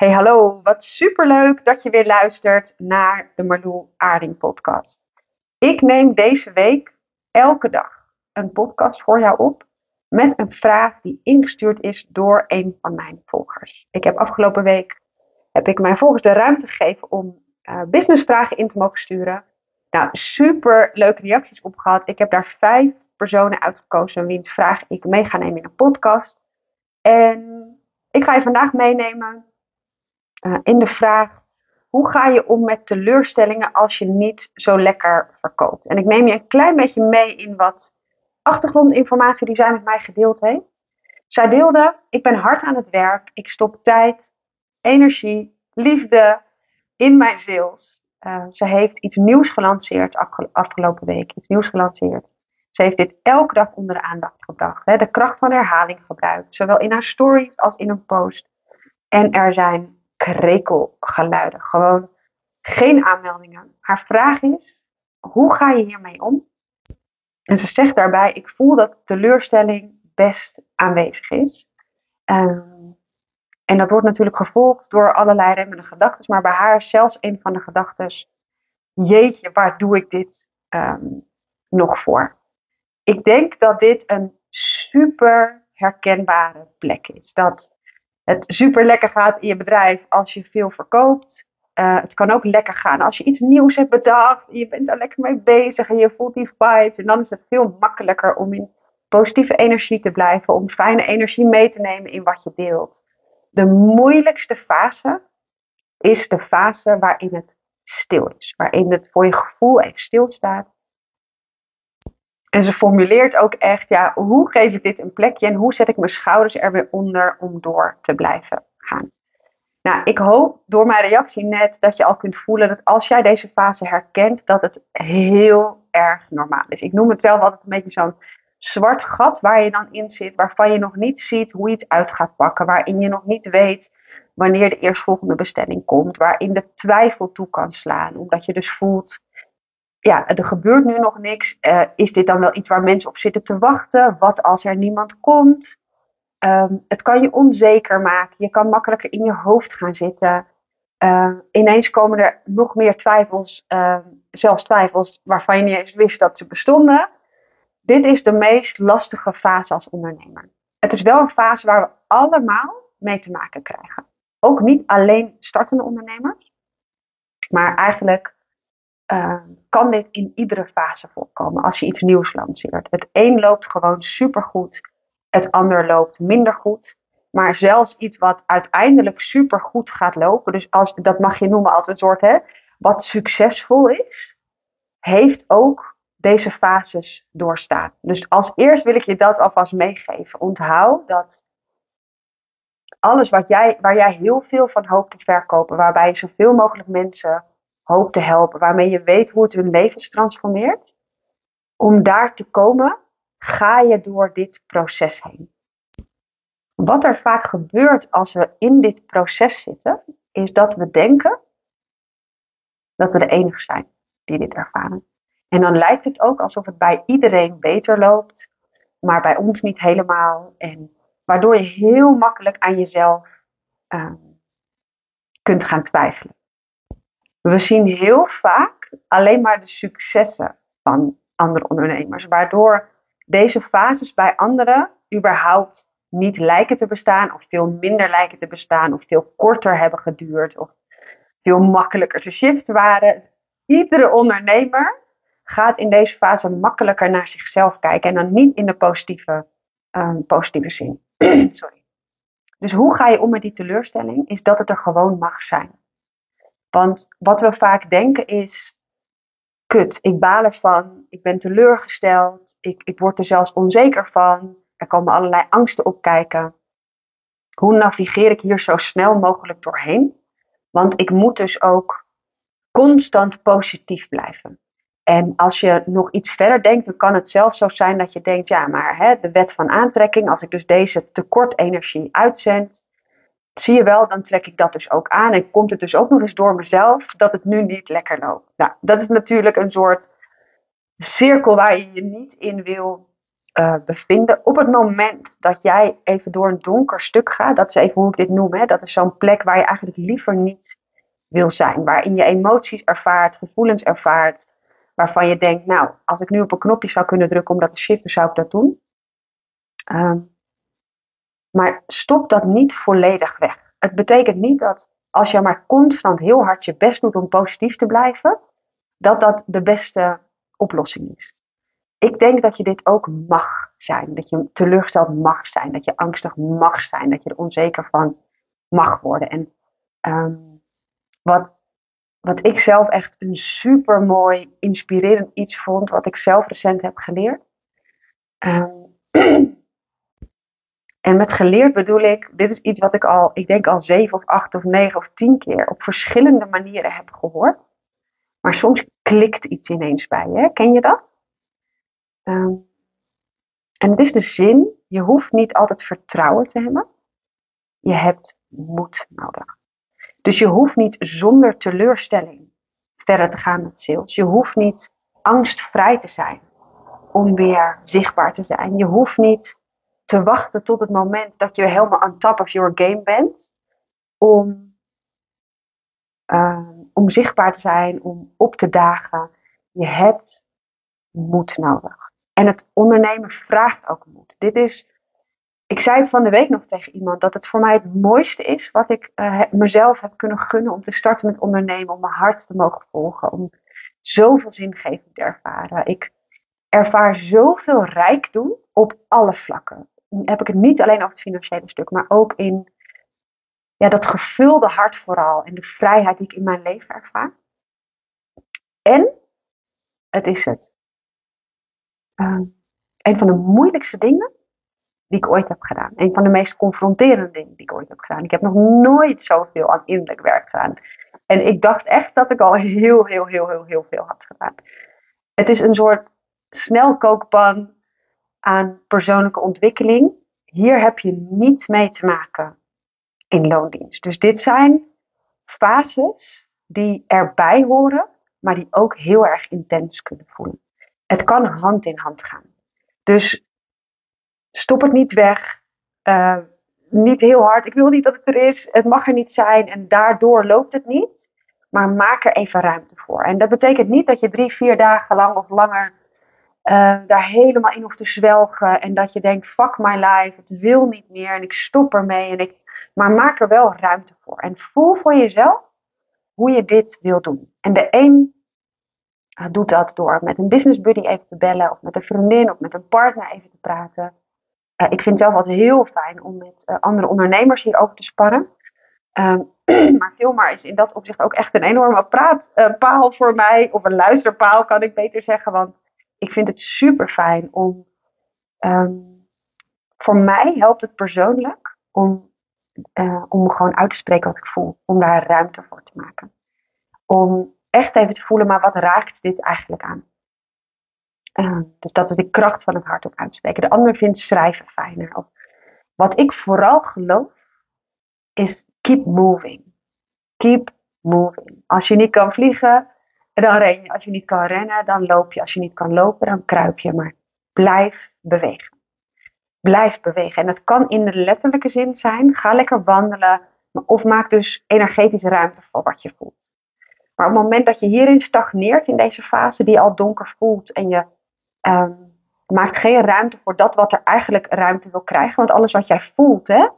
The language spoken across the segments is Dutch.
Hey hallo, wat superleuk dat je weer luistert naar de Marloel Aarding podcast. Ik neem deze week elke dag een podcast voor jou op met een vraag die ingestuurd is door een van mijn volgers. Ik heb afgelopen week heb ik mijn volgers de ruimte gegeven om uh, businessvragen in te mogen sturen. Nou, super leuke reacties op gehad. Ik heb daar vijf personen uitgekozen wiens vraag ik mee ga nemen in een podcast. En ik ga je vandaag meenemen uh, in de vraag: hoe ga je om met teleurstellingen als je niet zo lekker verkoopt? En ik neem je een klein beetje mee in wat achtergrondinformatie die zij met mij gedeeld heeft. Zij deelde: ik ben hard aan het werk, ik stop tijd, energie, liefde in mijn sales. Uh, ze heeft iets nieuws gelanceerd afgelopen week, iets nieuws gelanceerd. Ze heeft dit elke dag onder de aandacht gebracht. Hè, de kracht van herhaling gebruikt, zowel in haar stories als in een post. En er zijn krekelgeluiden, gewoon geen aanmeldingen. Haar vraag is: hoe ga je hiermee om? En ze zegt daarbij: ik voel dat teleurstelling best aanwezig is. Um, en dat wordt natuurlijk gevolgd door allerlei remmende gedachten, maar bij haar is zelfs een van de gedachten: jeetje, waar doe ik dit um, nog voor? Ik denk dat dit een super herkenbare plek is. Dat het super lekker gaat in je bedrijf als je veel verkoopt. Uh, het kan ook lekker gaan als je iets nieuws hebt bedacht. Je bent daar lekker mee bezig en je voelt die vibes. En dan is het veel makkelijker om in positieve energie te blijven. Om fijne energie mee te nemen in wat je deelt. De moeilijkste fase is de fase waarin het stil is. Waarin het voor je gevoel even stilstaat. En ze formuleert ook echt, ja, hoe geef ik dit een plekje en hoe zet ik mijn schouders er weer onder om door te blijven gaan. Nou, ik hoop door mijn reactie net dat je al kunt voelen dat als jij deze fase herkent, dat het heel erg normaal is. Ik noem het zelf altijd een beetje zo'n zwart gat waar je dan in zit, waarvan je nog niet ziet hoe je het uit gaat pakken, waarin je nog niet weet wanneer de eerstvolgende bestelling komt, waarin de twijfel toe kan slaan, omdat je dus voelt, ja, er gebeurt nu nog niks. Uh, is dit dan wel iets waar mensen op zitten te wachten? Wat als er niemand komt? Um, het kan je onzeker maken. Je kan makkelijker in je hoofd gaan zitten. Uh, ineens komen er nog meer twijfels, uh, zelfs twijfels waarvan je niet eens wist dat ze bestonden. Dit is de meest lastige fase als ondernemer. Het is wel een fase waar we allemaal mee te maken krijgen. Ook niet alleen startende ondernemers, maar eigenlijk uh, kan dit in iedere fase voorkomen als je iets nieuws lanceert. Het een loopt gewoon supergoed, het ander loopt minder goed. Maar zelfs iets wat uiteindelijk supergoed gaat lopen, dus als, dat mag je noemen als een soort hè, wat succesvol is, heeft ook deze fases doorstaan. Dus als eerst wil ik je dat alvast meegeven. Onthoud dat alles wat jij, waar jij heel veel van hoopt te verkopen, waarbij je zoveel mogelijk mensen hoop te helpen, waarmee je weet hoe het hun levens transformeert. Om daar te komen, ga je door dit proces heen. Wat er vaak gebeurt als we in dit proces zitten, is dat we denken dat we de enige zijn die dit ervaren. En dan lijkt het ook alsof het bij iedereen beter loopt, maar bij ons niet helemaal. En waardoor je heel makkelijk aan jezelf uh, kunt gaan twijfelen. We zien heel vaak alleen maar de successen van andere ondernemers, waardoor deze fases bij anderen überhaupt niet lijken te bestaan, of veel minder lijken te bestaan, of veel korter hebben geduurd, of veel makkelijker te shift waren. Iedere ondernemer gaat in deze fase makkelijker naar zichzelf kijken en dan niet in de positieve, um, positieve zin. Sorry. Dus hoe ga je om met die teleurstelling? Is dat het er gewoon mag zijn. Want wat we vaak denken is, kut, ik baal ervan, ik ben teleurgesteld, ik, ik word er zelfs onzeker van, er komen allerlei angsten opkijken. Hoe navigeer ik hier zo snel mogelijk doorheen? Want ik moet dus ook constant positief blijven. En als je nog iets verder denkt, dan kan het zelfs zo zijn dat je denkt, ja, maar hè, de wet van aantrekking, als ik dus deze tekortenergie uitzend, zie je wel, dan trek ik dat dus ook aan. En komt het dus ook nog eens door mezelf dat het nu niet lekker loopt. Nou, dat is natuurlijk een soort cirkel waar je je niet in wil uh, bevinden. Op het moment dat jij even door een donker stuk gaat, dat is even hoe ik dit noem, hè, dat is zo'n plek waar je eigenlijk liever niet wil zijn. Waarin je emoties ervaart, gevoelens ervaart, waarvan je denkt, nou, als ik nu op een knopje zou kunnen drukken om dat te shiften, zou ik dat doen. Um, maar stop dat niet volledig weg. Het betekent niet dat als je maar constant heel hard je best doet om positief te blijven, dat dat de beste oplossing is. Ik denk dat je dit ook mag zijn. Dat je teleurgesteld mag zijn. Dat je angstig mag zijn. Dat je er onzeker van mag worden. En um, wat, wat ik zelf echt een super mooi, inspirerend iets vond, wat ik zelf recent heb geleerd. Um, en met geleerd bedoel ik, dit is iets wat ik al, ik denk al zeven of acht of negen of tien keer op verschillende manieren heb gehoord. Maar soms klikt iets ineens bij je. Ken je dat? Um, en het is de zin, je hoeft niet altijd vertrouwen te hebben. Je hebt moed nodig. Dus je hoeft niet zonder teleurstelling verder te gaan met sales. Je hoeft niet angstvrij te zijn om weer zichtbaar te zijn. Je hoeft niet te wachten tot het moment dat je helemaal on top of your game bent. Om, uh, om zichtbaar te zijn, om op te dagen. Je hebt moed nodig. En het ondernemen vraagt ook moed. Dit is, ik zei het van de week nog tegen iemand, dat het voor mij het mooiste is wat ik uh, mezelf heb kunnen gunnen om te starten met ondernemen, om mijn hart te mogen volgen, om zoveel zingeving te ervaren. Ik ervaar zoveel rijkdom op alle vlakken heb ik het niet alleen over het financiële stuk, maar ook in ja, dat gevulde hart vooral en de vrijheid die ik in mijn leven ervaar. En het is het. Uh, een van de moeilijkste dingen die ik ooit heb gedaan. Een van de meest confronterende dingen die ik ooit heb gedaan. Ik heb nog nooit zoveel aan innerlijk werk gedaan. En ik dacht echt dat ik al heel, heel, heel, heel, heel veel had gedaan. Het is een soort snelkookpan aan persoonlijke ontwikkeling. Hier heb je niet mee te maken in loondienst. Dus dit zijn fases die erbij horen, maar die ook heel erg intens kunnen voelen. Het kan hand in hand gaan. Dus stop het niet weg. Uh, niet heel hard. Ik wil niet dat het er is. Het mag er niet zijn. En daardoor loopt het niet. Maar maak er even ruimte voor. En dat betekent niet dat je drie, vier dagen lang of langer uh, daar helemaal in hoeft te zwelgen. En dat je denkt, fuck my life, het wil niet meer en ik stop ermee. En ik, maar maak er wel ruimte voor. En voel voor jezelf hoe je dit wil doen. En de een uh, doet dat door met een business buddy even te bellen. Of met een vriendin of met een partner even te praten. Uh, ik vind zelf altijd heel fijn om met andere ondernemers hierover te sparren. Ehm, maar Filmar is in dat opzicht ook echt een enorme praatpaal voor mij. Of een luisterpaal kan ik beter zeggen. Want ik vind het super fijn om. Um, voor mij helpt het persoonlijk om, uh, om gewoon uit te spreken wat ik voel. Om daar ruimte voor te maken. Om echt even te voelen, maar wat raakt dit eigenlijk aan? Uh, dus dat is de kracht van het hart ook uitspreken. De ander vindt schrijven fijner. Wat ik vooral geloof, is keep moving. Keep moving. Als je niet kan vliegen, dan ren je. Als je niet kan rennen, dan loop je. Als je niet kan lopen, dan kruip je. Maar blijf bewegen. Blijf bewegen. En dat kan in de letterlijke zin zijn. Ga lekker wandelen. Of maak dus energetische ruimte voor wat je voelt. Maar op het moment dat je hierin stagneert, in deze fase die je al donker voelt. En je um, maakt geen ruimte voor dat wat er eigenlijk ruimte wil krijgen. Want alles wat jij voelt, hè,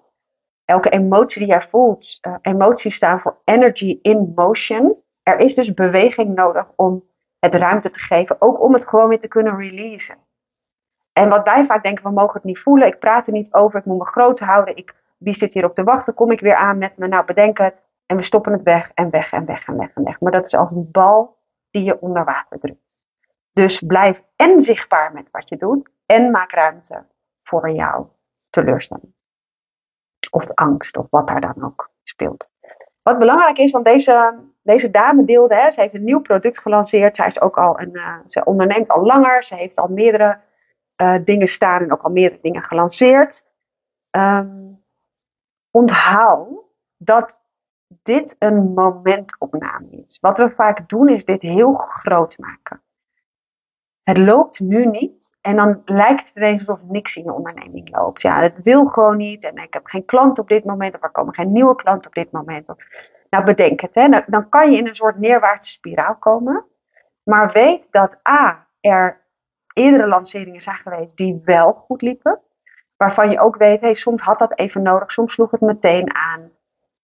elke emotie die jij voelt, uh, emoties staan voor energy in motion er is dus beweging nodig om het ruimte te geven, ook om het gewoon weer te kunnen releasen. En wat wij vaak denken, we mogen het niet voelen, ik praat er niet over, ik moet me groot houden, ik, wie zit hier op te wachten, kom ik weer aan met me, nou bedenk het, en we stoppen het weg en weg en weg en weg en weg. Maar dat is als een bal die je onder water drukt. Dus blijf en zichtbaar met wat je doet en maak ruimte voor jouw teleurstelling. Of angst, of wat daar dan ook speelt. Wat belangrijk is, want deze, deze dame deelde, hè, ze heeft een nieuw product gelanceerd. Zij is ook al een, uh, ze onderneemt al langer. Ze heeft al meerdere uh, dingen staan en ook al meerdere dingen gelanceerd. Um, onthoud dat dit een momentopname is. Wat we vaak doen is dit heel groot maken. Het loopt nu niet. En dan lijkt het ineens alsof niks in je onderneming loopt. Ja, het wil gewoon niet. En ik heb geen klant op dit moment. Of er komen geen nieuwe klanten op dit moment. Nou, bedenk het. Hè. Dan, dan kan je in een soort neerwaartse spiraal komen. Maar weet dat A, er eerdere lanceringen zijn geweest die wel goed liepen. Waarvan je ook weet, hey, soms had dat even nodig. Soms sloeg het meteen aan.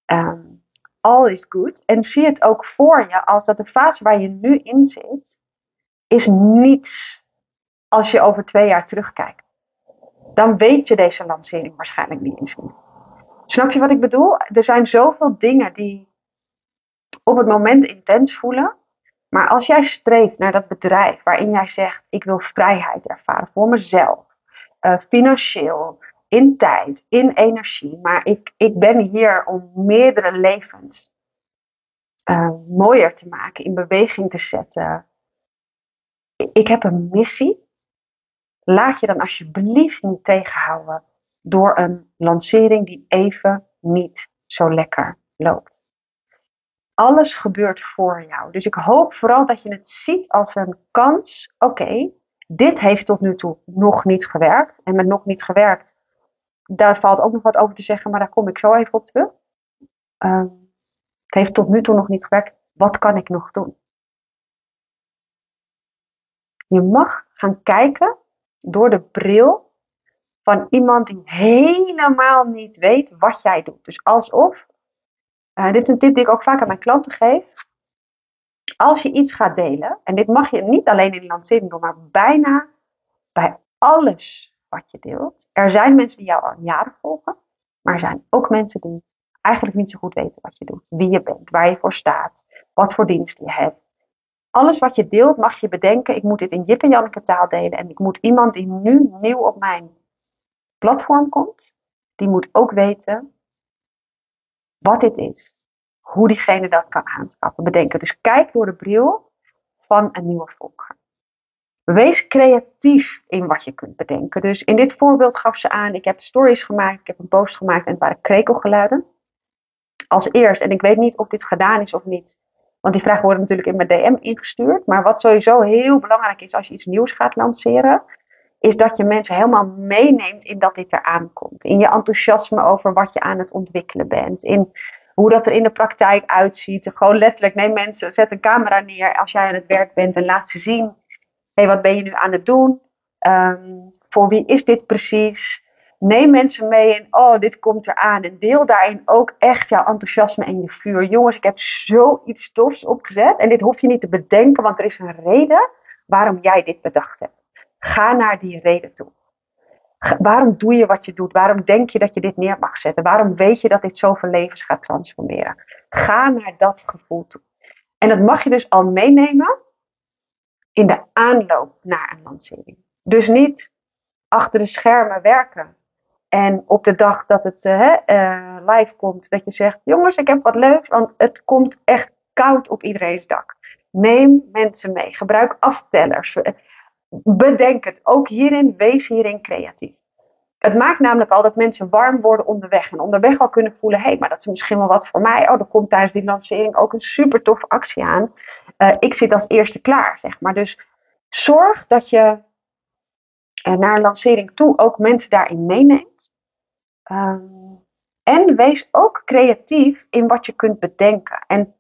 Um, all is good. En zie het ook voor je als dat de fase waar je nu in zit is niets als je over twee jaar terugkijkt. Dan weet je deze lancering waarschijnlijk niet eens meer. Snap je wat ik bedoel? Er zijn zoveel dingen die op het moment intens voelen. Maar als jij streeft naar dat bedrijf waarin jij zegt: Ik wil vrijheid ervaren voor mezelf, uh, financieel, in tijd, in energie. Maar ik, ik ben hier om meerdere levens uh, mooier te maken, in beweging te zetten, ik heb een missie. Laat je dan alsjeblieft niet tegenhouden door een lancering die even niet zo lekker loopt. Alles gebeurt voor jou. Dus ik hoop vooral dat je het ziet als een kans. Oké, dit heeft tot nu toe nog niet gewerkt. En met nog niet gewerkt, daar valt ook nog wat over te zeggen, maar daar kom ik zo even op terug. Uh, het heeft tot nu toe nog niet gewerkt. Wat kan ik nog doen? Je mag gaan kijken door de bril van iemand die helemaal niet weet wat jij doet. Dus alsof, uh, dit is een tip die ik ook vaak aan mijn klanten geef. Als je iets gaat delen, en dit mag je niet alleen in lancering doen, maar bijna bij alles wat je deelt. Er zijn mensen die jou al jaren volgen, maar er zijn ook mensen die eigenlijk niet zo goed weten wat je doet, wie je bent, waar je voor staat, wat voor dienst je hebt, alles wat je deelt mag je bedenken, ik moet dit in Jip en Janneke taal delen. En ik moet iemand die nu nieuw op mijn platform komt, die moet ook weten wat dit is. Hoe diegene dat kan aanschaffen, bedenken. Dus kijk door de bril van een nieuwe volger. Wees creatief in wat je kunt bedenken. Dus in dit voorbeeld gaf ze aan, ik heb stories gemaakt, ik heb een post gemaakt en het waren krekelgeluiden. Als eerst, en ik weet niet of dit gedaan is of niet, want die vragen worden natuurlijk in mijn DM ingestuurd. Maar wat sowieso heel belangrijk is als je iets nieuws gaat lanceren, is dat je mensen helemaal meeneemt in dat dit eraan komt. In je enthousiasme over wat je aan het ontwikkelen bent. In hoe dat er in de praktijk uitziet. Gewoon letterlijk, neem mensen, zet een camera neer als jij aan het werk bent en laat ze zien. Hé, hey, wat ben je nu aan het doen? Um, voor wie is dit precies? Neem mensen mee in, oh, dit komt eraan. En deel daarin ook echt jouw enthousiasme en je vuur. Jongens, ik heb zoiets tofs opgezet. En dit hoef je niet te bedenken, want er is een reden waarom jij dit bedacht hebt. Ga naar die reden toe. Waarom doe je wat je doet? Waarom denk je dat je dit neer mag zetten? Waarom weet je dat dit zoveel levens gaat transformeren? Ga naar dat gevoel toe. En dat mag je dus al meenemen in de aanloop naar een lancering. Dus niet achter de schermen werken en op de dag dat het uh, live komt, dat je zegt: Jongens, ik heb wat leuks, want het komt echt koud op iedereen's dak. Neem mensen mee. Gebruik aftellers. Bedenk het. Ook hierin, wees hierin creatief. Het maakt namelijk al dat mensen warm worden onderweg. En onderweg al kunnen voelen: hé, hey, maar dat is misschien wel wat voor mij. Oh, er komt tijdens die lancering ook een super toffe actie aan. Ik zit als eerste klaar, zeg maar. Dus zorg dat je naar een lancering toe ook mensen daarin meeneemt. Ehm, en wees ook creatief in wat je kunt bedenken. En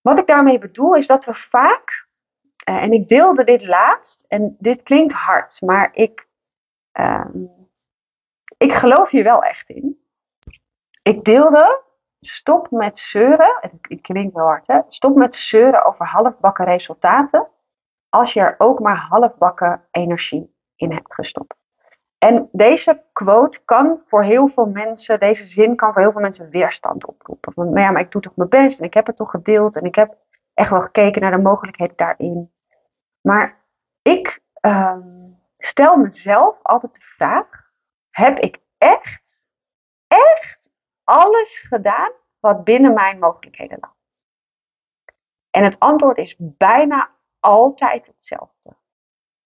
wat ik daarmee bedoel is dat we vaak, uh, en ik deelde dit laatst, en dit klinkt hard, maar ik, uh, ik geloof hier wel echt in. Ik deelde, stop met zeuren, het klinkt wel hard hè, stop met zeuren over halfbakken resultaten, als je er ook maar halfbakken energie in hebt gestopt. En deze quote kan voor heel veel mensen, deze zin kan voor heel veel mensen weerstand oproepen. Want nou ja, maar ik doe toch mijn best en ik heb het toch gedeeld en ik heb echt wel gekeken naar de mogelijkheden daarin. Maar ik um, stel mezelf altijd de vraag: heb ik echt, echt alles gedaan wat binnen mijn mogelijkheden lag? En het antwoord is bijna altijd hetzelfde.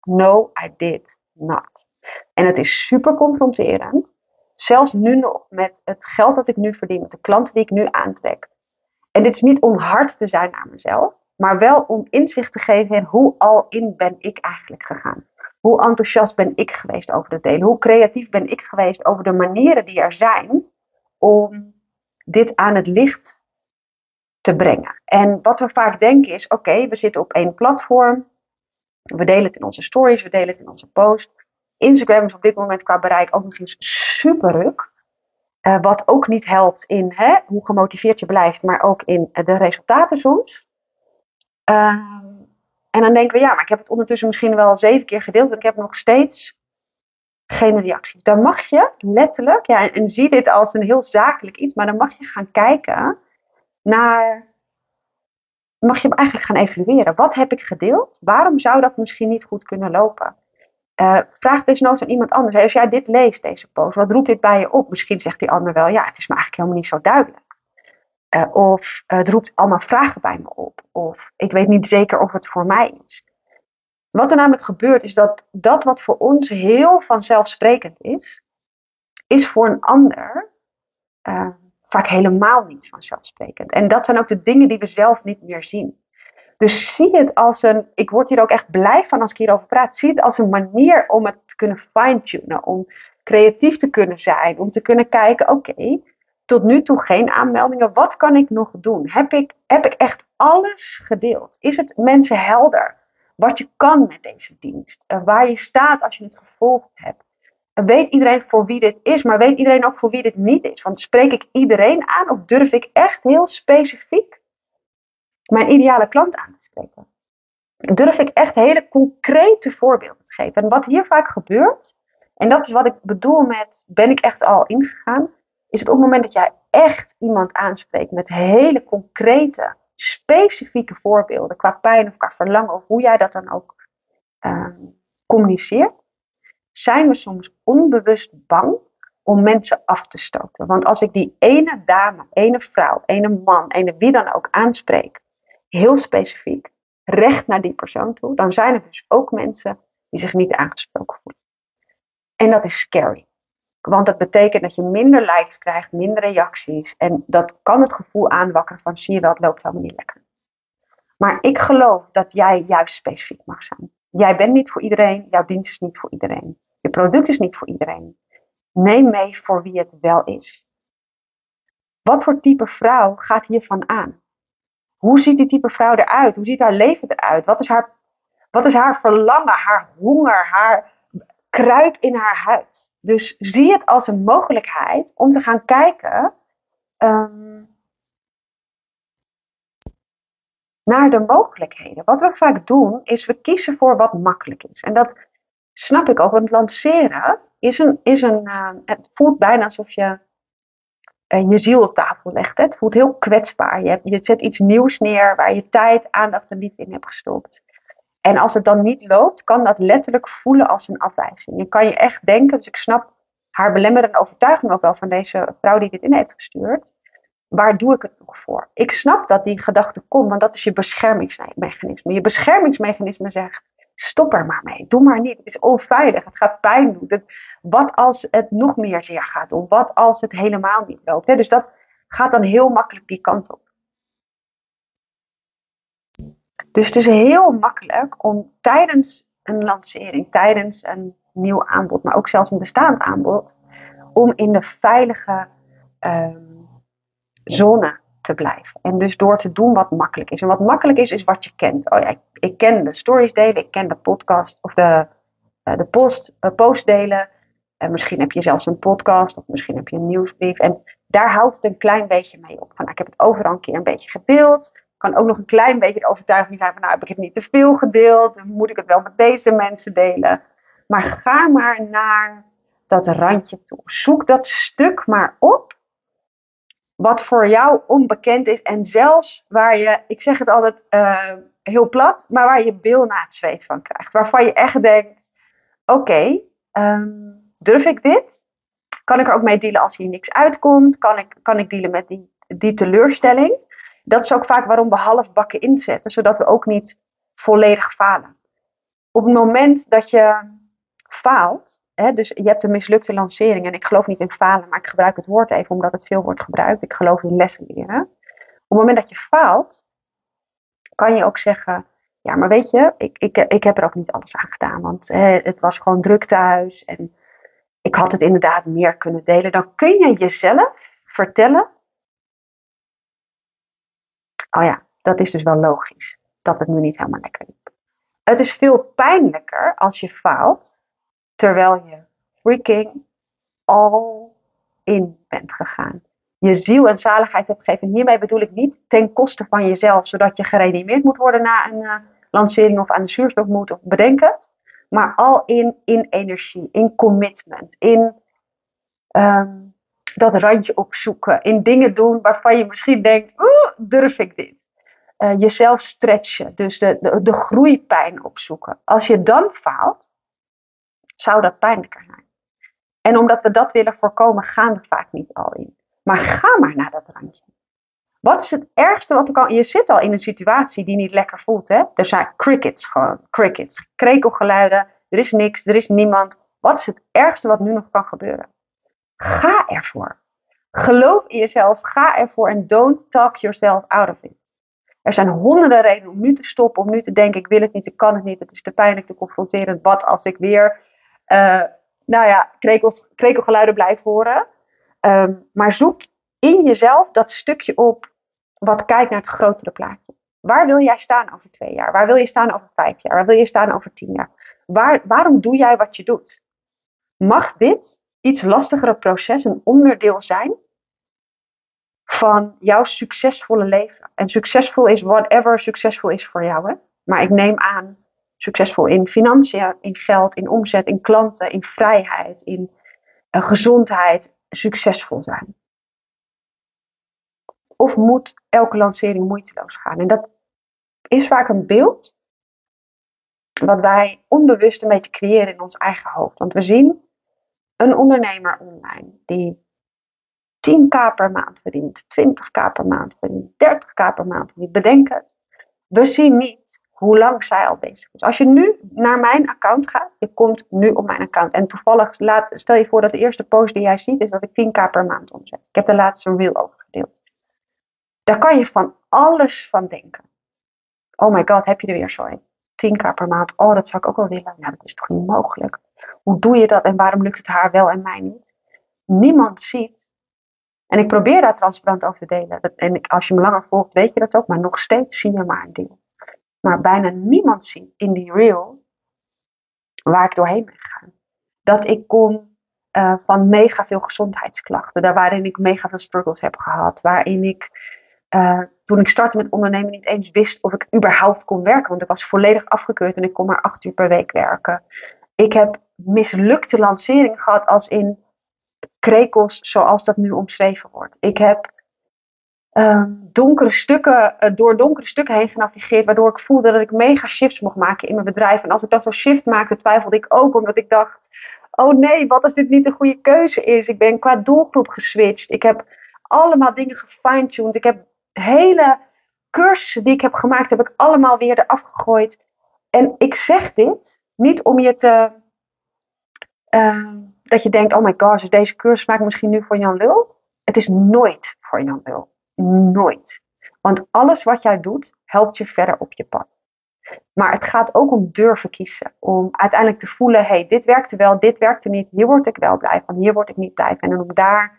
No, I did not. En het is super confronterend. Zelfs nu nog met het geld dat ik nu verdien, met de klanten die ik nu aantrek. En dit is niet om hard te zijn naar mezelf, Maar wel om inzicht te geven in hoe al in ben ik eigenlijk gegaan. Hoe enthousiast ben ik geweest over het delen? Hoe creatief ben ik geweest over de manieren die er zijn om dit aan het licht te brengen? En wat we vaak denken is: oké, we zitten op één platform. We delen het in onze stories, we delen het in onze post. Instagram is op dit moment qua bereik ook nog eens super ruk. Uh, wat ook niet helpt in hè, hoe gemotiveerd je blijft, maar ook in de resultaten soms. Uh, en dan denken we, ja, maar ik heb het ondertussen misschien wel zeven keer gedeeld en ik heb nog steeds geen reacties. Dan mag je letterlijk, ja, en, en zie dit als een heel zakelijk iets, maar dan mag je gaan kijken naar, mag je eigenlijk gaan evalueren. Wat heb ik gedeeld? Waarom zou dat misschien niet goed kunnen lopen? Uh, vraag desnoods aan iemand anders. Als jij dit leest, deze post, wat roept dit bij je op? Misschien zegt die ander wel, ja, het is me eigenlijk helemaal niet zo duidelijk. Uh, of uh, het roept allemaal vragen bij me op. Of ik weet niet zeker of het voor mij is. Wat er namelijk gebeurt is dat dat wat voor ons heel vanzelfsprekend is, is voor een ander vaak helemaal niet vanzelfsprekend. En dat zijn ook de dingen die we zelf niet meer zien. Dus zie het als een, ik word hier ook echt blij van als ik hierover praat, zie het als een manier om het te kunnen fine-tunen, om creatief te kunnen zijn, om te kunnen kijken, oké, tot nu toe geen aanmeldingen. Wat kan ik nog doen? Heb ik, heb ik echt alles gedeeld? Is het mensen helder wat je kan met deze dienst? Uh, waar je staat als je het gevolgd hebt? Uh, weet iedereen voor wie dit is, maar weet iedereen ook voor wie dit niet is? Want spreek ik iedereen aan of durf ik echt heel specifiek mijn ideale klant aan te spreken? Durf ik echt hele concrete voorbeelden te geven? En wat hier vaak gebeurt, en dat is wat ik bedoel met ben ik echt al ingegaan, is het op het moment dat jij echt iemand aanspreekt met hele concrete, specifieke voorbeelden qua pijn of qua verlangen of hoe jij dat dan ook uh, communiceert, zijn we soms onbewust bang om mensen af te stoten. Want als ik die ene dame, ene vrouw, ene man, ene wie dan ook aanspreek, heel specifiek, recht naar die persoon toe, dan zijn er dus ook mensen die zich niet aangesproken voelen. En dat is scary. Want dat betekent dat je minder likes krijgt, minder reacties. En dat kan het gevoel aanwakkeren van zie je wel, loopt helemaal niet lekker. Maar ik geloof dat jij juist specifiek mag zijn. Jij bent niet voor iedereen, jouw dienst is niet voor iedereen. Je product is niet voor iedereen. Neem mee voor wie het wel is. Wat voor type vrouw gaat hiervan aan? Hoe ziet die type vrouw eruit? Hoe ziet haar leven eruit? Wat is haar, wat is haar verlangen, haar honger, haar kruip in haar huid? Dus zie het als een mogelijkheid om te gaan kijken um, naar de mogelijkheden. Wat we vaak doen, is we kiezen voor wat makkelijk is. En dat snap ik ook, want lanceren is een. Is een uh, het voelt bijna alsof je je ziel op tafel legt. Hè? Het voelt heel kwetsbaar. Je, hebt, zet iets nieuws neer waar je tijd, aandacht en liefde in hebt gestopt. En als het dan niet loopt, kan dat letterlijk voelen als een afwijzing. Je kan je echt denken, dus ik snap haar belemmerende overtuiging ook wel van deze vrouw die dit in heeft gestuurd. Waar doe ik het nog voor? Ik snap dat die gedachte komt, want dat is je beschermingsmechanisme. Je beschermingsmechanisme zegt, stop er maar mee. Doe maar niet. Het is onveilig. Het gaat pijn doen. wat als het nog meer zeer gaat doen? Wat als het helemaal niet loopt? Dus dat gaat dan heel makkelijk die kant op. Dus het is heel makkelijk om tijdens een lancering, tijdens een nieuw aanbod, maar ook zelfs een bestaand aanbod, om in de veilige um, zone te blijven. En dus door te doen wat makkelijk is. En wat makkelijk is, is wat je kent. Oh ja, ik, ik ken de stories delen, ik ken de podcast of de, uh, de post, uh, post delen. En misschien heb je zelfs een podcast of misschien heb je een nieuwsbrief. En daar houdt het een klein beetje mee op. Van, nou, ik heb het overal een keer een beetje gedeeld kan ook nog een klein beetje de overtuiging zijn van nou heb ik het niet te veel gedeeld, dan moet ik het wel met deze mensen delen. Maar ga maar naar dat randje toe. Zoek dat stuk maar op wat voor jou onbekend is en zelfs waar je, ik zeg het altijd uh, heel plat, maar waar je bil het zweet van krijgt. Waarvan je echt denkt, oké, um, durf ik dit? Kan ik er ook mee dealen als hier niks uitkomt? Kan ik, kan ik dealen met die, die teleurstelling? Dat is ook vaak waarom we halfbakken inzetten, zodat we ook niet volledig falen. Op het moment dat je faalt, dus je hebt een mislukte lancering, en ik geloof niet in falen, maar ik gebruik het woord even omdat het veel wordt gebruikt. Ik geloof in lessen leren. Op het moment dat je faalt, kan je ook zeggen, ja, maar weet je, ik, ik, ik heb er ook niet alles aan gedaan, want het was gewoon druk thuis en ik had het inderdaad meer kunnen delen. Dan kun je jezelf vertellen, oh ja, dat is dus wel logisch, dat het nu niet helemaal lekker liep. Het is veel pijnlijker als je faalt, terwijl je freaking all in bent gegaan. Je ziel en zaligheid hebt gegeven. hiermee bedoel ik niet ten koste van jezelf, zodat je gereanimeerd moet worden na een uh, lancering of aan de zuurstof moet of bedenk het. Maar al in, in energie, in commitment, in um, dat randje opzoeken, in dingen doen waarvan je misschien denkt, oeh, durf ik dit? Uh, jezelf stretchen, dus de, de, de groeipijn opzoeken. Als je dan faalt, zou dat pijnlijker zijn. En omdat we dat willen voorkomen, gaan we vaak niet al in. Maar ga maar naar dat randje. Wat is het ergste wat er kan? Je zit al in een situatie die niet lekker voelt. Hè? Er zijn crickets gewoon. Crickets. Krekelgeluiden. Er is niks. Er is niemand. Wat is het ergste wat nu nog kan gebeuren? Ga ervoor. Geloof in jezelf. Ga ervoor. En don't talk yourself out of it. Er zijn honderden redenen om nu te stoppen. Om nu te denken: ik wil het niet. Ik kan het niet. Het is te pijnlijk, te confronterend. Wat als ik weer. Uh, nou ja, krekels, krekelgeluiden blijf horen. Um, maar zoek in jezelf dat stukje op wat kijkt naar het grotere plaatje. Waar wil jij staan over twee jaar? Waar wil je staan over vijf jaar? Waar wil je staan over tien jaar? Waar, waarom doe jij wat je doet? Mag dit iets lastigere proces een onderdeel zijn van jouw succesvolle leven? En succesvol is whatever succesvol is voor jou. Hè? Maar ik neem aan succesvol in financiën, in geld, in omzet, in klanten, in vrijheid, in uh, gezondheid, succesvol zijn. Of moet elke lancering moeiteloos gaan? En dat is vaak een beeld wat wij onbewust een beetje creëren in ons eigen hoofd. Want we zien een ondernemer online die 10k per maand verdient, 20k per maand verdient, 30k per maand verdient. Bedenk het. We zien niet hoe lang zij al bezig is. Als je nu naar mijn account gaat, je komt nu op mijn account. En toevallig, laat, stel je voor dat de eerste post die jij ziet is dat ik 10k per maand omzet. Ik heb de laatste reel over gedeeld. Daar kan je van alles van denken. Oh my god, heb je er weer zo 10k per maand. Oh, dat zou ik ook wel willen. Nou, dat is toch niet mogelijk. Hoe doe je dat en waarom lukt het haar wel en mij niet? Niemand ziet. En ik probeer daar transparant over te delen. En als je me langer volgt, weet je dat ook. Maar nog steeds zie je maar een deel. Maar bijna niemand ziet in die reel waar ik doorheen ben gegaan. Dat ik kom uh, van mega veel gezondheidsklachten. Daar waarin ik mega veel struggles heb gehad. Waarin ik uh, toen ik startte met ondernemen niet eens wist of ik überhaupt kon werken. Want ik was volledig afgekeurd en ik kon maar acht uur per week werken. Ik heb mislukte lanceringen gehad als in krekels zoals dat nu omschreven wordt. Ik heb uh, donkere stukken, uh, door donkere stukken heen genavigeerd, waardoor ik voelde dat ik mega shifts mocht maken in mijn bedrijf. En als ik dat zo'n shift maakte, twijfelde ik ook, omdat ik dacht: oh nee, wat als dit niet de goede keuze is? Ik ben qua doelgroep geswitcht. Ik heb allemaal dingen gefine-tuned. Ik heb hele cursussen die ik heb gemaakt, heb ik allemaal weer eraf gegooid. En ik zeg dit niet om je te. Uh, dat je denkt: oh my gosh, deze cursus maakt misschien nu voor Jan Lul. Het is nooit voor Jan Lul. Nooit. Want alles wat jij doet, helpt je verder op je pad. Maar het gaat ook om durven kiezen. Om uiteindelijk te voelen: hey, dit werkte wel, dit werkte niet. Hier word ik wel blij van, hier word ik niet blij van. En om daar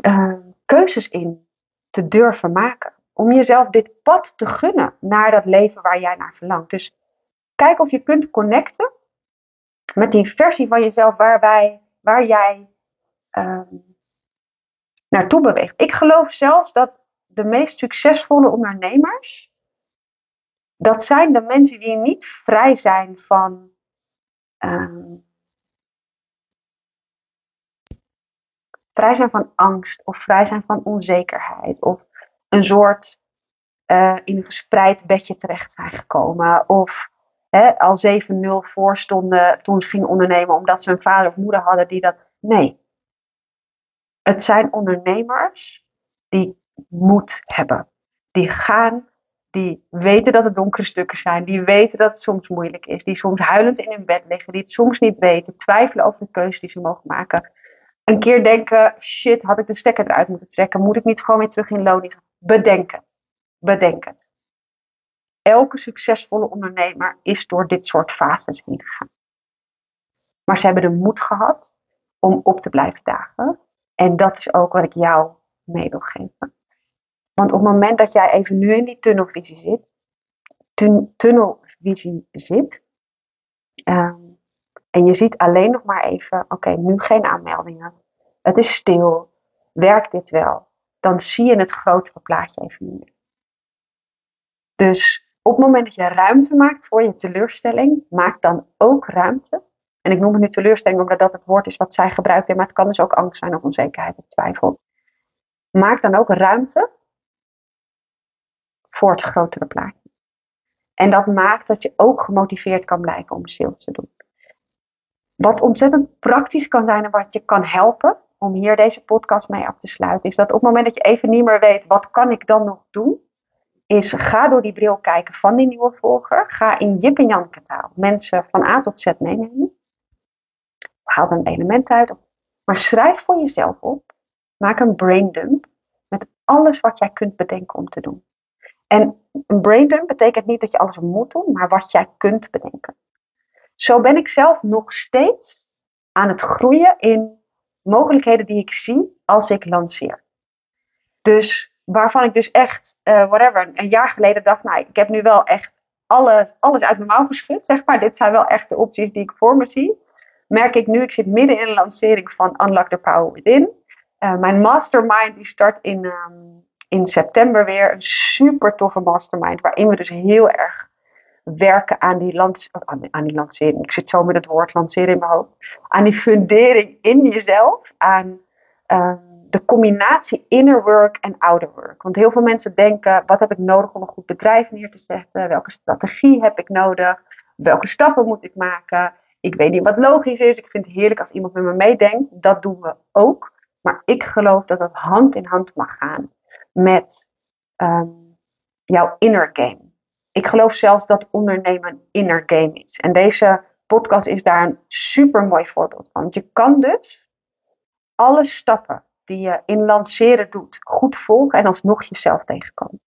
uh, keuzes in te durven maken. Om jezelf dit pad te gunnen naar dat leven waar jij naar verlangt. Dus kijk of je kunt connecten met die versie van jezelf waarbij, waar jij um, naartoe beweegt. Ik geloof zelfs dat de meest succesvolle ondernemers, dat zijn de mensen die niet vrij zijn van um, vrij zijn van angst of vrij zijn van onzekerheid of een soort uh, in een gespreid bedje terecht zijn gekomen of hè, al 7-0 voor stonden toen ze gingen ondernemen omdat ze een vader of moeder hadden die dat. Nee. Het zijn ondernemers die moed hebben. Die gaan, die weten dat het donkere stukken zijn, die weten dat het soms moeilijk is, die soms huilend in hun bed liggen, die het soms niet weten, twijfelen over de keuze die ze mogen maken een keer denken, shit, had ik de stekker eruit moeten trekken? Moet ik niet gewoon weer terug in loon? Bedenk het. Bedenk het. elke succesvolle ondernemer is door dit soort fases heen gegaan. Maar ze hebben de moed gehad om op te blijven dagen. En dat is ook wat ik jou mee wil geven. Want op het moment dat jij even nu in die tunnelvisie zit, tunnelvisie zit, ehm, en je ziet alleen nog maar even, oké, nu geen aanmeldingen, het is stil, werkt dit wel? Dan zie je het grotere plaatje even niet meer. Dus op het moment dat je ruimte maakt voor je teleurstelling, maak dan ook ruimte. En ik noem het nu teleurstelling omdat dat het woord is wat zij gebruikt, maar het kan dus ook angst zijn of onzekerheid of twijfel. Maak dan ook ruimte voor het grotere plaatje. En dat maakt dat je ook gemotiveerd kan blijven om sales te doen. Wat ontzettend praktisch kan zijn en wat je kan helpen om hier deze podcast mee af te sluiten, is dat op het moment dat je even niet meer weet wat kan ik dan nog doen, is ga door die bril kijken van die nieuwe volger. Ga in Jip en Janneke taal mensen van A tot Z meenemen. Haal een element uit. Maar schrijf voor jezelf op. Maak een braindump met alles wat jij kunt bedenken om te doen. En een braindump betekent niet dat je alles moet doen, maar wat jij kunt bedenken. Zo ben ik zelf nog steeds aan het groeien in mogelijkheden die ik zie als ik lanceer. Dus waarvan ik dus echt, uh, whatever, een jaar geleden dacht, nou, ik heb nu wel echt alles, alles uit mijn mouw geschud, zeg maar. Dit zijn wel echt de opties die ik voor me zie. Merk ik nu, ik zit midden in een lancering van Unlock the Power Within. Uh, mijn mastermind die start in, um, in september weer. Een super toffe mastermind, waarin we dus heel erg werken aan die, aan, die lancering. Ik zit zo met het woord lanceren in mijn hoofd. Aan die fundering in jezelf, aan... Um, de combinatie inner work en outer work. Want heel veel mensen denken: wat heb ik nodig om een goed bedrijf neer te zetten? Welke strategie heb ik nodig? Welke stappen moet ik maken? Ik weet niet wat logisch is. Ik vind het heerlijk als iemand met me meedenkt. Dat doen we ook. Maar ik geloof dat het hand in hand mag gaan met um, jouw inner game. Ik geloof zelfs dat ondernemen een inner game is. En deze podcast is daar een super mooi voorbeeld van. Want je kan dus alle stappen die je in lanceren doet, goed volgen en alsnog jezelf tegenkomen.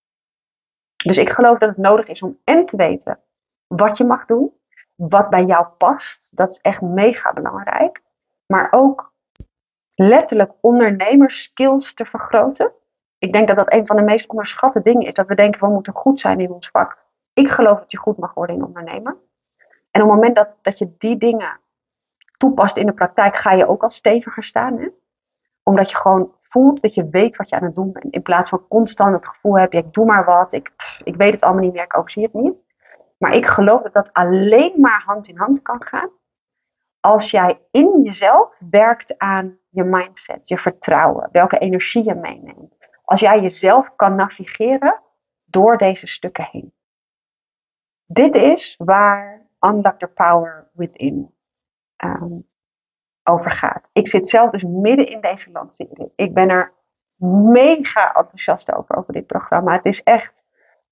Dus ik geloof dat het nodig is om en te weten wat je mag doen, wat bij jou past. Dat is echt mega belangrijk. Maar ook letterlijk ondernemerskills te vergroten. Ik denk dat dat een van de meest onderschatte dingen is. Dat we denken we moeten goed zijn in ons vak. Ik geloof dat je goed mag worden in ondernemen. En op het moment dat, dat je die dingen toepast in de praktijk, ga je ook al steviger staan. Hè? Omdat je gewoon voelt dat je weet wat je aan het doen bent. In plaats van constant het gevoel heb, ik doe maar wat, ik, ik weet het allemaal niet meer, ik overzie het niet. Maar ik geloof dat dat alleen maar hand in hand kan gaan. Als jij in jezelf werkt aan je mindset, je vertrouwen, welke energie je meeneemt. Als jij jezelf kan navigeren door deze stukken heen. Dit is waar Unlock the Power Within um, over gaat. Ik zit zelf dus midden in deze lancering. Ik ben er mega enthousiast over, over dit programma. Het is echt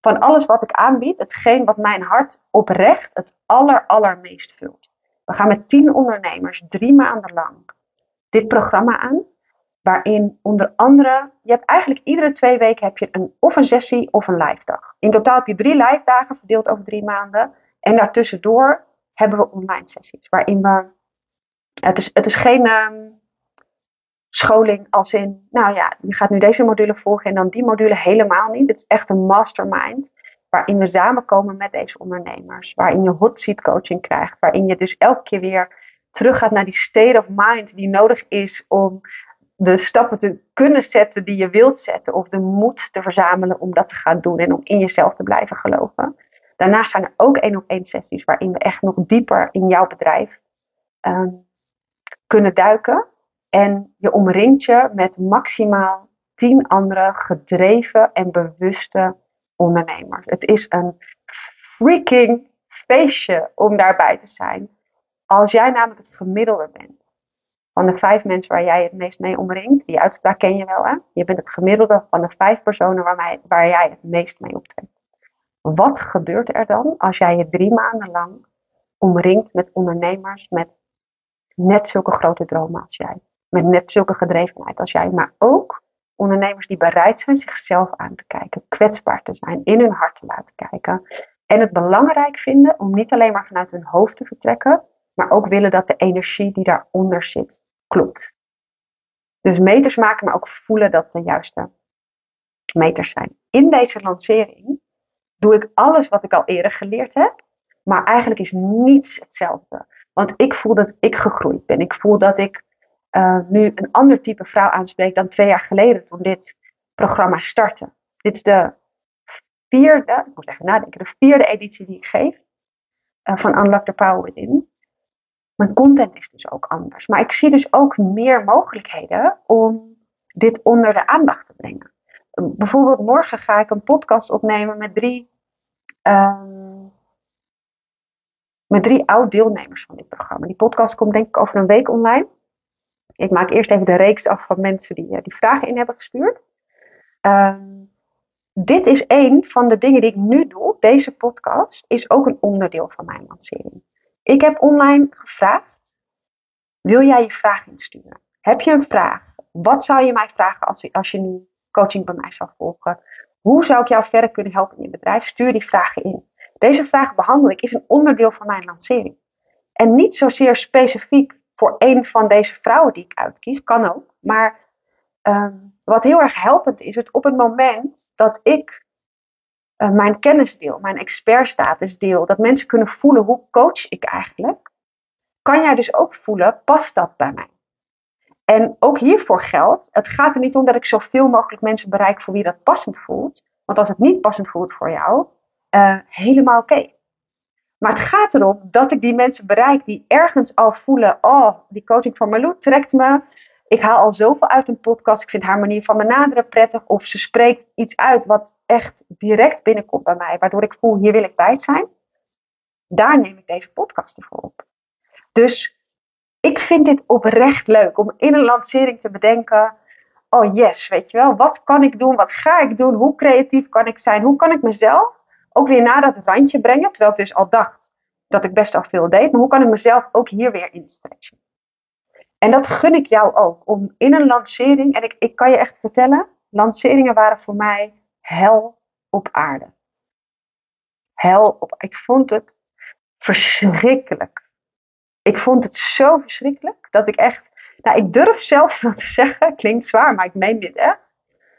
van alles wat ik aanbied, hetgeen wat mijn hart oprecht het aller, allermeest vult. We gaan met tien ondernemers drie maanden lang dit programma aan. Waarin onder andere, je hebt eigenlijk iedere twee weken heb je een, of een sessie of een live dag. In totaal heb je drie live dagen verdeeld over drie maanden. En daartussendoor hebben we online sessies. Waarin we het is, het is geen ehm, scholing als in, nou ja, je gaat nu deze module volgen en dan die module helemaal niet. Het is echt een mastermind waarin we samenkomen met deze ondernemers. Waarin je hot seat coaching krijgt. Waarin je dus elke keer weer terug gaat naar die state of mind die nodig is om de stappen te kunnen zetten die je wilt zetten. Of de moed te verzamelen om dat te gaan doen en om in jezelf te blijven geloven. Daarnaast zijn er ook één op één sessies waarin we echt nog dieper in jouw bedrijf um, kunnen duiken. En je omringt je met maximaal tien andere gedreven en bewuste ondernemers. Het is een freaking feestje om daarbij te zijn. Als jij namelijk het gemiddelde bent van de vijf mensen waar jij het meest mee omringt, die uitspraak ken je wel hè? Je bent het gemiddelde van de vijf personen waar, waar jij het meest mee optrekt. Wat gebeurt er dan als jij je drie maanden lang omringt met ondernemers, met net zulke grote dromen als jij. Met net zulke gedrevenheid als jij. Maar ook ondernemers die bereid zijn zichzelf aan te kijken. Kwetsbaar te zijn. In hun hart te laten kijken. En het belangrijk vinden om niet alleen maar vanuit hun hoofd te vertrekken, maar ook willen dat de energie die daaronder zit klopt. Dus meters maken, maar ook voelen dat de juiste meters zijn. In deze lancering doe ik alles wat ik al eerder geleerd heb, maar eigenlijk is niets hetzelfde. Want ik voel dat ik gegroeid ben. Ik voel dat ik uh, nu een ander type vrouw aanspreek dan twee jaar geleden toen dit programma startte. Dit is de vierde, ik moet even nadenken, de vierde editie die ik geef uh, van Unlock the Power Within. Mijn content is dus ook anders. Maar ik zie dus ook meer mogelijkheden om dit onder de aandacht te brengen. Bijvoorbeeld morgen ga ik een podcast opnemen met drie, um, met drie oud-deelnemers van dit programma. Die podcast komt denk ik over een week online. Ik maak eerst even de reeks af van mensen die, uh, die vragen in hebben gestuurd. Um, dit is een van de dingen die ik nu doe. Deze podcast is ook een onderdeel van mijn lancering. Ik heb online gevraagd: wil jij je vraag insturen? Heb je een vraag? Wat zou je mij vragen als, als je nu coaching bij mij zou volgen? Hoe zou ik jou verder kunnen helpen in je bedrijf? Stuur die vragen in. Deze vraag behandel ik, is een onderdeel van mijn lancering. En niet zozeer specifiek voor een van deze vrouwen die ik uitkies, kan ook. Maar um, wat heel erg helpend is, het op het moment dat ik uh, mijn kennis deel, mijn expertstatus deel, dat mensen kunnen voelen hoe coach ik eigenlijk, kan jij dus ook voelen, past dat bij mij? En ook hiervoor geldt, het gaat er niet om dat ik zoveel mogelijk mensen bereik voor wie dat passend voelt. Want als het niet passend voelt voor jou, uh, helemaal oké. Maar het gaat erom dat ik die mensen bereik die ergens al voelen: oh, die coaching van Marlou trekt me ik haal al zoveel uit een podcast. Ik vind haar manier van benaderen prettig. Of ze spreekt iets uit wat echt direct binnenkomt bij mij. Waardoor ik voel, hier wil ik bij zijn. Daar neem ik deze podcast ervoor op. Dus ik vind dit oprecht leuk om in een lancering te bedenken. Oh yes, weet je wel. Wat kan ik doen? Wat ga ik doen? Hoe creatief kan ik zijn? Hoe kan ik mezelf ook weer naar dat randje brengen? Terwijl ik dus al dacht dat ik best al veel deed. Maar hoe kan ik mezelf ook hier weer in? En dat gun ik jou ook. Om in een lancering, en ik, ik kan je echt vertellen, lanceringen waren voor mij hel op aarde. Hel op. Ik vond het verschrikkelijk. Ik vond het zo verschrikkelijk dat ik echt. Nou, ik durf zelfs wel te zeggen, klinkt zwaar, maar ik meen dit echt.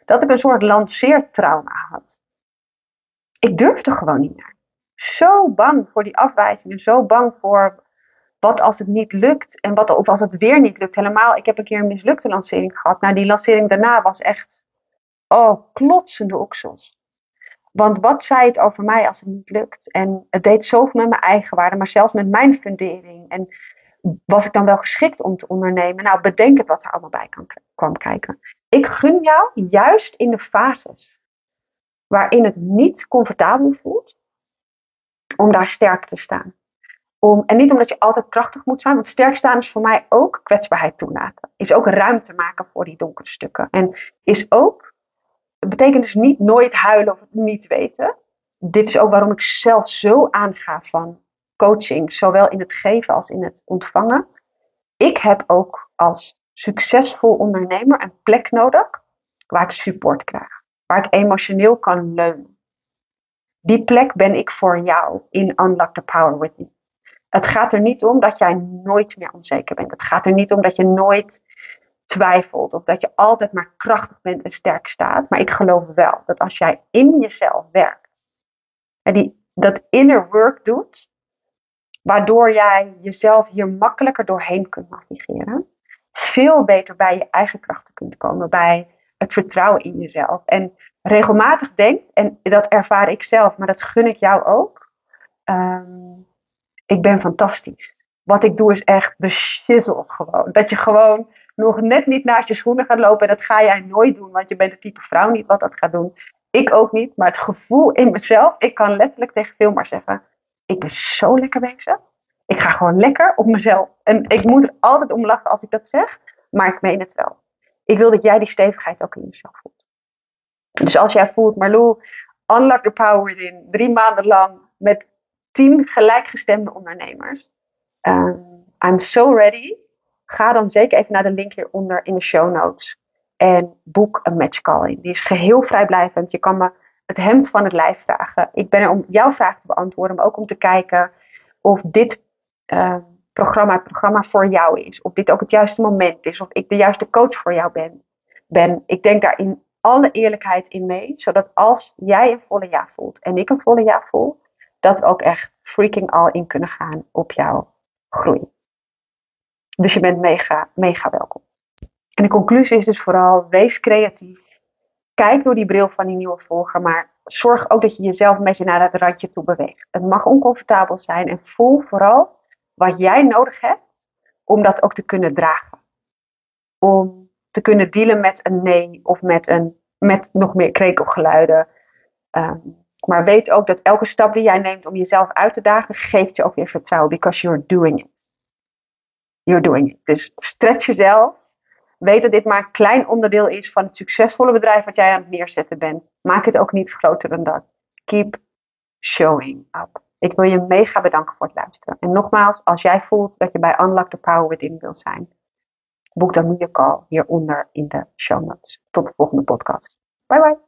Dat ik een soort lanceertrauma had. Ik durfde gewoon niet meer. Zo bang voor die afwijzingen, zo bang voor wat als het niet lukt en wat of als het weer niet lukt. Helemaal, ik heb een keer een mislukte lancering gehad. Nou, die lancering daarna was echt, oh, klotsende oksels. Want wat zei het over mij als het niet lukt? En het deed zoveel met mijn eigen waarde, maar zelfs met mijn fundering. En was ik dan wel geschikt om te ondernemen? Nou, bedenk het wat er allemaal bij kan, kwam kijken. Ik gun jou juist in de fases waarin het niet comfortabel voelt, om daar sterk te staan. Om, en niet omdat je altijd krachtig moet zijn, want sterk staan is voor mij ook kwetsbaarheid toelaten. Is ook ruimte maken voor die donkere stukken. En is ook, het betekent dus niet nooit huilen of niet weten. Dit is ook waarom ik zelf zo aanga van coaching, zowel in het geven als in het ontvangen. Ik heb ook als succesvol ondernemer een plek nodig waar ik support krijg, waar ik emotioneel kan leunen. Die plek ben ik voor jou in Unlock the Power With Me. Het gaat er niet om dat jij nooit meer onzeker bent. Het gaat er niet om dat je nooit twijfelt of dat je altijd maar krachtig bent en sterk staat. Maar ik geloof wel dat als jij in jezelf werkt en die, dat inner work doet, waardoor jij jezelf hier makkelijker doorheen kunt navigeren, veel beter bij je eigen krachten kunt komen, bij het vertrouwen in jezelf. En regelmatig denkt, en dat ervaar ik zelf, maar dat gun ik jou ook. Um, ik ben fantastisch. Wat ik doe is echt de shizzle gewoon. Dat je gewoon nog net niet naast je schoenen gaat lopen. En dat ga jij nooit doen, want je bent het type vrouw niet wat dat gaat doen. Ik ook niet, maar het gevoel in mezelf. Ik kan letterlijk tegen veel maar zeggen, ik ben zo lekker bezig. Ik ga gewoon lekker op mezelf. En ik moet er altijd om lachen als ik dat zeg, maar ik meen het wel. Ik wil dat jij die stevigheid ook in jezelf voelt. Dus als jij voelt, Marlou, unlock the power within, drie maanden lang met tien gelijkgestemde ondernemers. Um, I'm so ready. Ga dan zeker even naar de link hieronder in de show notes. En boek een match call in. Die is geheel vrijblijvend. Je kan me het hemd van het lijf vragen. Ik ben er om jouw vraag te beantwoorden, maar ook om te kijken of dit uh, programma het programma voor jou is. Of dit ook het juiste moment is. Of ik de juiste coach voor jou ben. ben. Ik denk daar in alle eerlijkheid in mee. Zodat als jij een volle ja voelt en ik een volle ja voel, dat we ook echt freaking all in kunnen gaan op jouw groei. Dus je bent mega, mega welkom. En de conclusie is dus vooral, wees creatief. Kijk door die bril van die nieuwe volger, maar zorg ook dat je jezelf een beetje naar het randje toe beweegt. Het mag oncomfortabel zijn en voel vooral wat jij nodig hebt om dat ook te kunnen dragen. Om te kunnen dealen met een nee of met, een, met nog meer krekelgeluiden. Um, maar weet ook dat elke stap die jij neemt om jezelf uit te dagen, geeft je ook weer vertrouwen. Because you're doing it. You're doing it. Dus stretch jezelf. Weet dat dit maar een klein onderdeel is van het succesvolle bedrijf wat jij aan het neerzetten bent. Maak het ook niet groter dan dat. Keep showing up. Ik wil je mega bedanken voor het luisteren. En nogmaals, als jij voelt dat je bij Unlock the Power Within wilt zijn, boek dan nu je call hieronder in de show notes. Tot de volgende podcast. Bye bye.